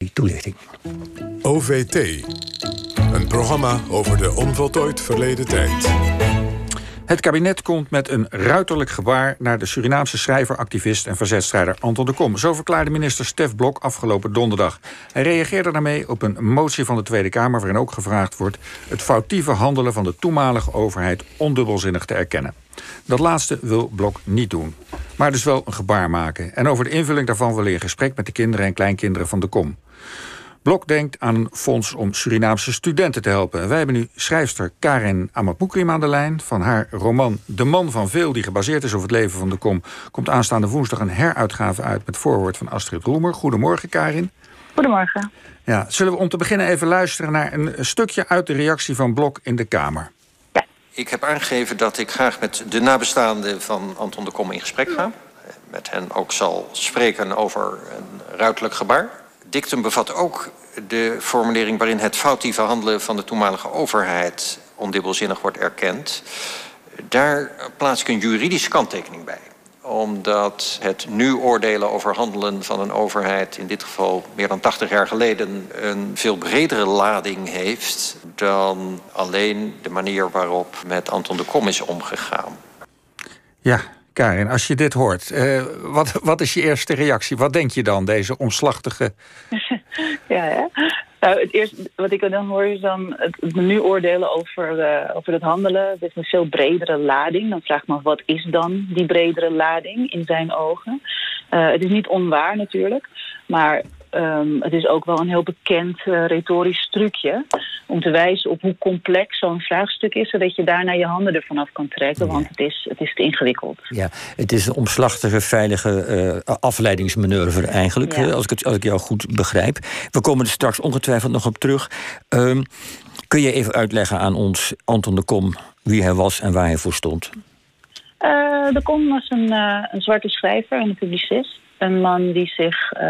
die toelichting. OVT, een programma over de onvoltooid verleden tijd. Het kabinet komt met een ruiterlijk gebaar naar de Surinaamse schrijver, activist en verzetstrijder Anton de Kom. Zo verklaarde minister Stef Blok afgelopen donderdag. Hij reageerde daarmee op een motie van de Tweede Kamer waarin ook gevraagd wordt het foutieve handelen van de toenmalige overheid ondubbelzinnig te erkennen. Dat laatste wil Blok niet doen, maar dus wel een gebaar maken. En over de invulling daarvan wil hij in gesprek met de kinderen en kleinkinderen van de Kom. Blok denkt aan een fonds om Surinaamse studenten te helpen. Wij hebben nu schrijfster Karin Amatmoekrim aan de lijn. Van haar roman De Man van Veel, die gebaseerd is op het leven van de kom... komt aanstaande woensdag een heruitgave uit met voorwoord van Astrid Roemer. Goedemorgen, Karin. Goedemorgen. Ja, zullen we om te beginnen even luisteren naar een stukje uit de reactie van Blok in de Kamer? Ja. Ik heb aangegeven dat ik graag met de nabestaanden van Anton de Kom in gesprek ga. Met hen ook zal spreken over een ruiterlijk gebaar dictum bevat ook de formulering waarin het foutieve handelen van de toenmalige overheid ondubbelzinnig wordt erkend. Daar plaats ik een juridische kanttekening bij omdat het nu oordelen over handelen van een overheid... in dit geval meer dan 80 jaar geleden... een veel bredere lading heeft... dan alleen de manier waarop met Anton de Kom is omgegaan. Ja, Karin, als je dit hoort, uh, wat, wat is je eerste reactie? Wat denk je dan, deze omslachtige... ja. Nou, het eerste wat ik dan hoor is dan het, nu oordelen over, uh, over het handelen. Het is een veel bredere lading. Dan vraag ik me wat is dan die bredere lading in zijn ogen? Uh, het is niet onwaar natuurlijk, maar Um, het is ook wel een heel bekend uh, retorisch trucje om te wijzen op hoe complex zo'n vraagstuk is, zodat je daarna je handen ervan af kan trekken, want het is, het is te ingewikkeld. Ja, het is een omslachtige, veilige uh, afleidingsmanoeuvre eigenlijk, ja. als, ik het, als ik jou goed begrijp. We komen er straks ongetwijfeld nog op terug. Um, kun je even uitleggen aan ons, Anton de Kom, wie hij was en waar hij voor stond? Uh, de Kom was een, een zwarte schrijver en een publicist een man die zich uh,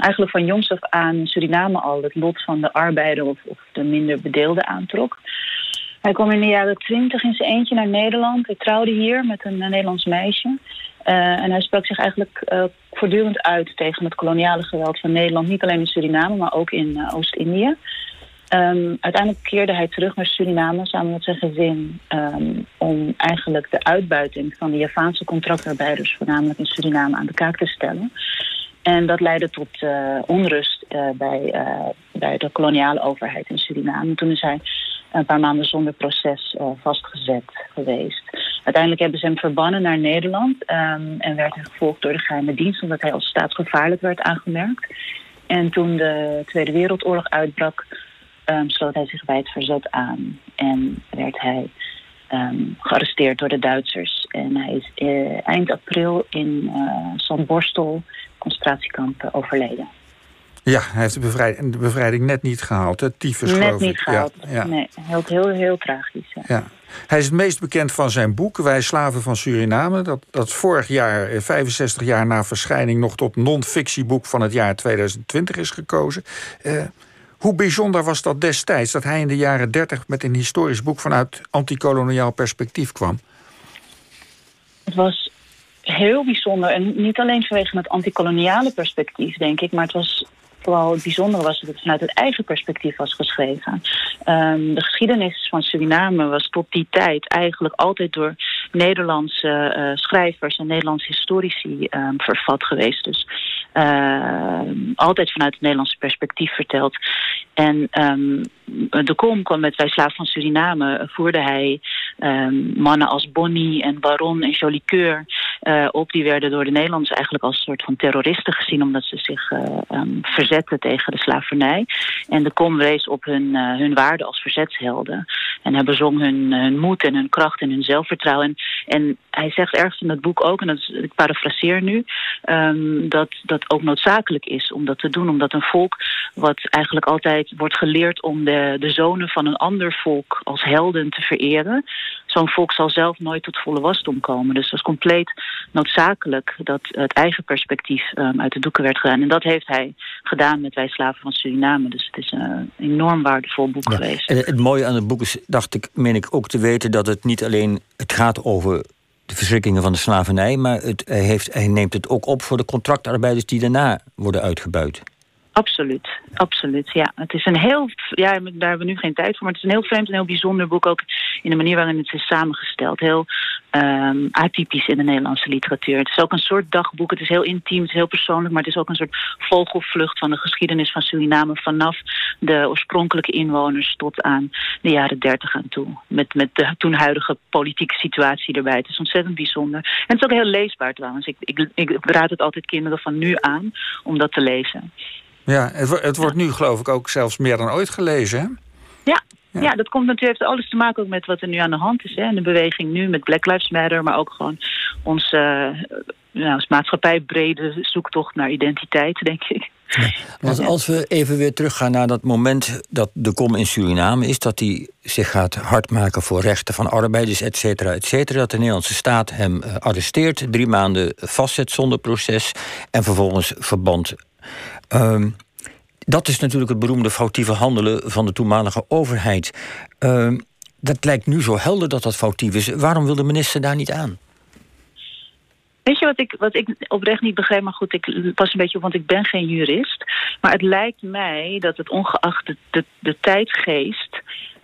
eigenlijk van jongs af aan Suriname al het lot van de arbeider of, of de minder bedeelde aantrok. Hij kwam in de jaren twintig in zijn eentje naar Nederland. Hij trouwde hier met een, Nederlands meisje. Uh, en hij sprak zich eigenlijk uh, voortdurend uit tegen het koloniale geweld van Nederland. Niet alleen in Suriname, maar ook in Oost-Indië. Um, uiteindelijk keerde hij terug naar Suriname samen met zijn gezin om eigenlijk de uitbuiting van de Javaanse contractarbeiders, voornamelijk in Suriname, aan de kaak te stellen. En dat leidde tot uh, onrust uh, bij, uh, bij de koloniale overheid in Suriname. Toen is hij een paar maanden zonder proces vastgezet geweest. Uiteindelijk hebben ze hem verbannen naar Nederland um, en werd hij gevolgd door de geheime dienst omdat hij als staatsgevaarlijk werd aangemerkt. En toen de Tweede Wereldoorlog uitbrak, um, sloot hij zich bij het verzet aan en werd hij um, gearresteerd door de Duitsers. En hij is uh, eind april in uh, Zandborstel, concentratiekamp, overleden. Ja, hij heeft de bevrijding, de bevrijding net niet gehaald. Het tyfus, net geloof niet ik. gehaald. Ja, ja. Nee, heel, heel, heel tragisch. Ja. ja. Hij is het meest bekend van zijn boek Wij Slaven van Suriname. Dat, dat vorig jaar, 65 jaar na verschijning, nog tot non-fictieboek van het jaar 2020 is gekozen. Uh, hoe bijzonder was dat destijds dat hij in de jaren 30 met een historisch boek vanuit antikoloniaal perspectief kwam? Het was heel bijzonder. En niet alleen vanwege het antikoloniale perspectief, denk ik, maar het was vooral het bijzondere was dat het vanuit het eigen perspectief was geschreven. Um, de geschiedenis van Suriname was tot die tijd eigenlijk altijd door Nederlandse uh, schrijvers en Nederlandse historici um, vervat geweest. Dus uh, altijd vanuit het Nederlandse perspectief verteld. En de Kom kwam met Wij Slaaf van Suriname, voerde hij mannen als Bonnie en Baron en Jolicoeur uh, op. Die werden door de Nederlanders eigenlijk als een soort van terroristen gezien, omdat ze zich uh, um, verzetten tegen de slavernij. En de Kom wees op hun, uh, hun waarde als verzetshelden. En hij bezong hun, hun moed en hun kracht en hun zelfvertrouwen. En, hij zegt ergens in het boek ook, en dat ik parafraseer nu, um, dat dat ook noodzakelijk is om dat te doen. Omdat een volk wat eigenlijk altijd wordt geleerd om de, de zonen van een ander volk als helden te vereren. Zo'n volk zal zelf nooit tot volle wasdom komen. Dus dat is compleet noodzakelijk dat het eigen perspectief um, uit de doeken werd gedaan. En dat heeft hij gedaan met Wij Slaven van Suriname. Dus het is een enorm waardevol boek ja. geweest. En het mooie aan het boek is, dacht ik, meen ik ook te weten dat het niet alleen het gaat over de verschrikkingen van de slavernij, maar het, hij, heeft, hij neemt het ook op voor de contractarbeiders die daarna worden uitgebuit. Absoluut, absoluut. Ja, het is een heel, ja, daar hebben we nu geen tijd voor, maar het is een heel vreemd en heel bijzonder boek ook in de manier waarin het is samengesteld. Heel um, atypisch in de Nederlandse literatuur. Het is ook een soort dagboek. Het is heel intiem, het is heel persoonlijk, maar het is ook een soort vogelvlucht van de geschiedenis van Suriname vanaf de oorspronkelijke inwoners tot aan de jaren dertig aan toe. Met, met de toen huidige politieke situatie erbij. Het is ontzettend bijzonder. En het is ook heel leesbaar trouwens. Ik, ik, ik raad het altijd kinderen van nu aan om dat te lezen. Ja, het, het wordt nu geloof ik ook zelfs meer dan ooit gelezen, hè? Ja, ja. dat komt natuurlijk heeft alles te maken ook met wat er nu aan de hand is. Hè. En de beweging nu met Black Lives Matter, maar ook gewoon onze uh, nou, maatschappij brede zoektocht naar identiteit, denk ik. want als we even weer teruggaan naar dat moment dat de kom in Suriname is, dat hij zich gaat hardmaken voor rechten van arbeiders, et cetera, et cetera, dat de Nederlandse staat hem eh, arresteert, drie maanden vastzet zonder proces en vervolgens verband. Um, dat is natuurlijk het beroemde foutieve handelen van de toenmalige overheid. Uh, dat lijkt nu zo helder dat dat foutief is. Waarom wil de minister daar niet aan? Weet je wat ik, wat ik oprecht niet begrijp, maar goed, ik pas een beetje op, want ik ben geen jurist. Maar het lijkt mij dat het ongeacht de, de, de tijdgeest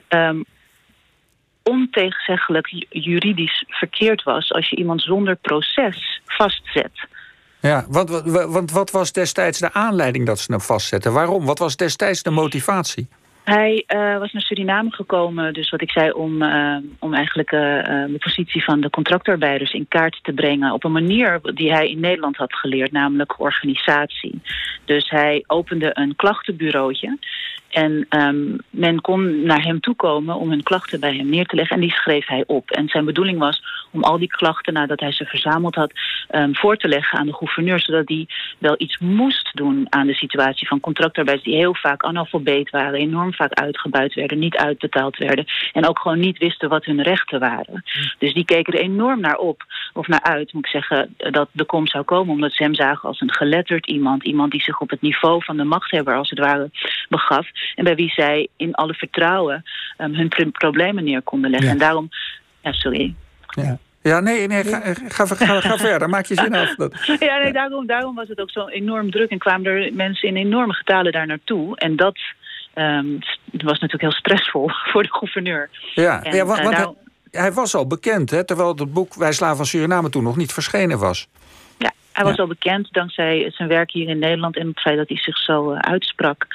um, ontegenzeggelijk juridisch verkeerd was als je iemand zonder proces vastzet. Ja, want, want wat was destijds de aanleiding dat ze hem vastzetten? Waarom? Wat was destijds de motivatie? Hij uh, was naar Suriname gekomen, dus wat ik zei, om, uh, om eigenlijk uh, de positie van de contractarbeiders in kaart te brengen op een manier die hij in Nederland had geleerd, namelijk organisatie. Dus hij opende een klachtenbureautje en um, men kon naar hem toe komen om hun klachten bij hem neer te leggen. En die schreef hij op. En zijn bedoeling was om al die klachten, nadat hij ze verzameld had, um, voor te leggen aan de gouverneur. Zodat die wel iets moest doen aan de situatie van contractarbeiders die heel vaak analfabeet waren, enorm vaak uitgebuit werden, niet uitbetaald werden. En ook gewoon niet wisten wat hun rechten waren. Dus die keken er enorm naar op, of naar uit, moet ik zeggen, dat de kom zou komen. Omdat ze hem zagen als een geletterd iemand. Iemand die zich op het niveau van de machthebber, als het ware, begaf. En bij wie zij in alle vertrouwen um, hun problemen neer konden leggen. En daarom, ja, sorry. Ja. Ja, nee, nee ga, ga, ga, ga verder. Maak je zin af. Ja, nee, daarom, daarom was het ook zo enorm druk en kwamen er mensen in enorme getalen daar naartoe. En dat um, was natuurlijk heel stressvol voor de gouverneur. Ja, ja want, want hij, hij, was al bekend, hè, terwijl het boek Wij Slaan van Suriname toen nog niet verschenen was. Ja, hij was al bekend dankzij zijn werk hier in Nederland en het feit dat hij zich zo uh, uitsprak.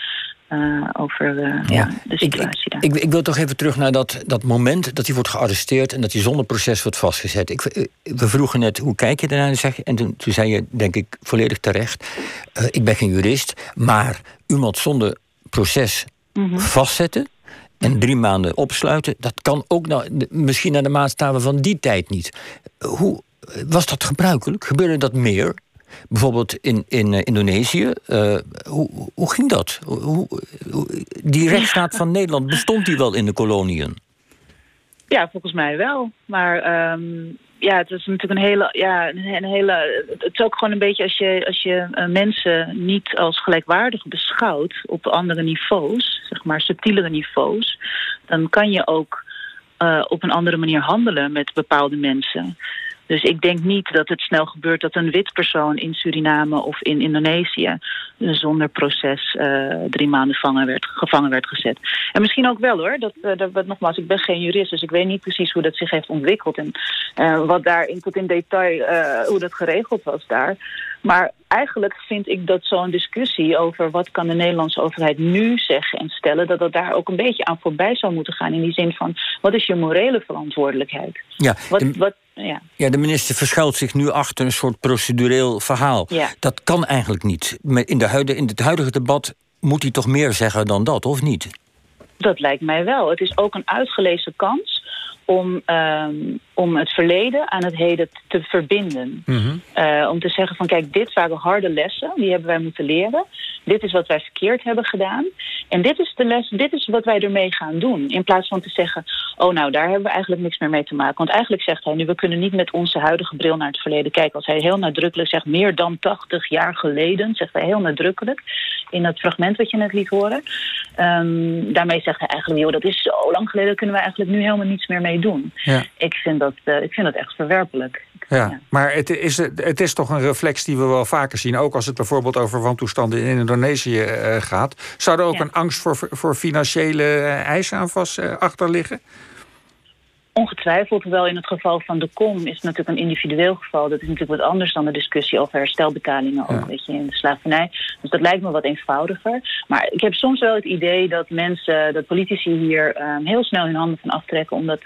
Uh, over uh, ja. de situatie ik, ik, ik, wil toch even terug naar dat, dat moment dat hij wordt gearresteerd en dat hij zonder proces wordt vastgezet. Ik, eh, we vroegen net hoe kijk je ernaar en toen, toen zei je, denk ik, volledig terecht: uh, ik ben geen jurist, maar iemand zonder proces mm -hmm. vastzetten en drie maanden opsluiten, dat kan ook nou, misschien naar de maatstaven van die tijd niet. Hoe was dat gebruikelijk? Gebeurde dat meer? Bijvoorbeeld in, in uh, Indonesië. Uh, hoe, hoe ging dat? Hoe, die rechtsstaat van Nederland, bestond die wel in de koloniën? Ja, volgens mij wel. Maar um, ja, het is natuurlijk een hele, ja, een hele. Het is ook gewoon een beetje als je, als je uh, mensen niet als gelijkwaardig beschouwt op andere niveaus, zeg maar subtielere niveaus, dan kan je ook uh, op een andere manier handelen met bepaalde mensen. Dus ik denk niet dat het snel gebeurt dat een wit persoon in Suriname of in Indonesië zonder proces uh, drie maanden gevangen werd, gevangen werd gezet. En misschien ook wel hoor. Dat, uh, dat, nogmaals, ik ben geen jurist, dus ik weet niet precies hoe dat zich heeft ontwikkeld en uh, wat daarin tot in detail hoe dat geregeld was daar. Maar eigenlijk vind ik dat zo'n discussie over wat kan de Nederlandse overheid nu zeggen en stellen, dat dat daar ook een beetje aan voorbij zou moeten gaan. In die zin van wat is je morele verantwoordelijkheid? Ja, wat, wat, ja. ja, de minister verschuilt zich nu achter een soort procedureel verhaal. Ja. Dat kan eigenlijk niet. In, de huidige, in het huidige debat moet hij toch meer zeggen dan dat, of niet? Dat lijkt mij wel. Het is ook een uitgelezen kans om, um, om het verleden aan het heden te verbinden. Mm -hmm. uh, om te zeggen van kijk, dit waren harde lessen, die hebben wij moeten leren. Dit is wat wij verkeerd hebben gedaan. En dit is de les, dit is wat wij ermee gaan doen. In plaats van te zeggen, oh nou, daar hebben we eigenlijk niks meer mee te maken. Want eigenlijk zegt hij nu, we kunnen niet met onze huidige bril naar het verleden kijken. Als hij heel nadrukkelijk zegt, meer dan 80 jaar geleden, zegt hij heel nadrukkelijk in dat fragment wat je net liet horen. Um, daarmee eigenlijk, joh, dat is zo lang geleden, daar kunnen we eigenlijk nu helemaal niets meer mee doen. Ja. Ik, vind dat, uh, ik vind dat echt verwerpelijk. Ja, maar het is, het is toch een reflex die we wel vaker zien. Ook als het bijvoorbeeld over wantoestanden in Indonesië uh, gaat. Zou er ook een angst voor, voor financiële eisen aan vast achter liggen? Ongetwijfeld, wel in het geval van de kom is het natuurlijk een individueel geval. Dat is natuurlijk wat anders dan de discussie over herstelbetalingen ook, weet je, in de slavernij. Dus dat lijkt me wat eenvoudiger. Maar ik heb soms wel het idee dat mensen, dat politici hier um, heel snel hun handen van aftrekken, omdat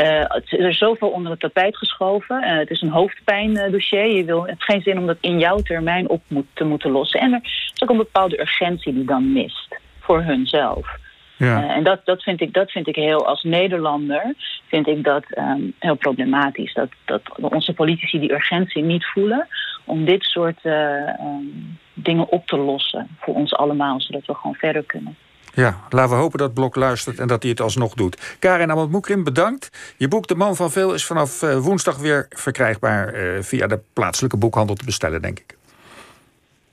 uh, er zoveel onder het tapijt geschoven. Uh, het is een hoofdpijndossier. Je wil, het heeft geen zin om dat in jouw termijn op moet, te moeten lossen. En er is ook een bepaalde urgentie die dan mist voor hunzelf. Ja. Uh, en dat, dat, vind ik, dat vind ik heel, als Nederlander, vind ik dat um, heel problematisch. Dat, dat onze politici die urgentie niet voelen om dit soort uh, um, dingen op te lossen voor ons allemaal, zodat we gewoon verder kunnen. Ja, laten we hopen dat Blok luistert en dat hij het alsnog doet. Karin Amat-Moekrim, bedankt. Je boek De Man van Veel is vanaf uh, woensdag weer verkrijgbaar via de plaatselijke boekhandel te bestellen, denk ik.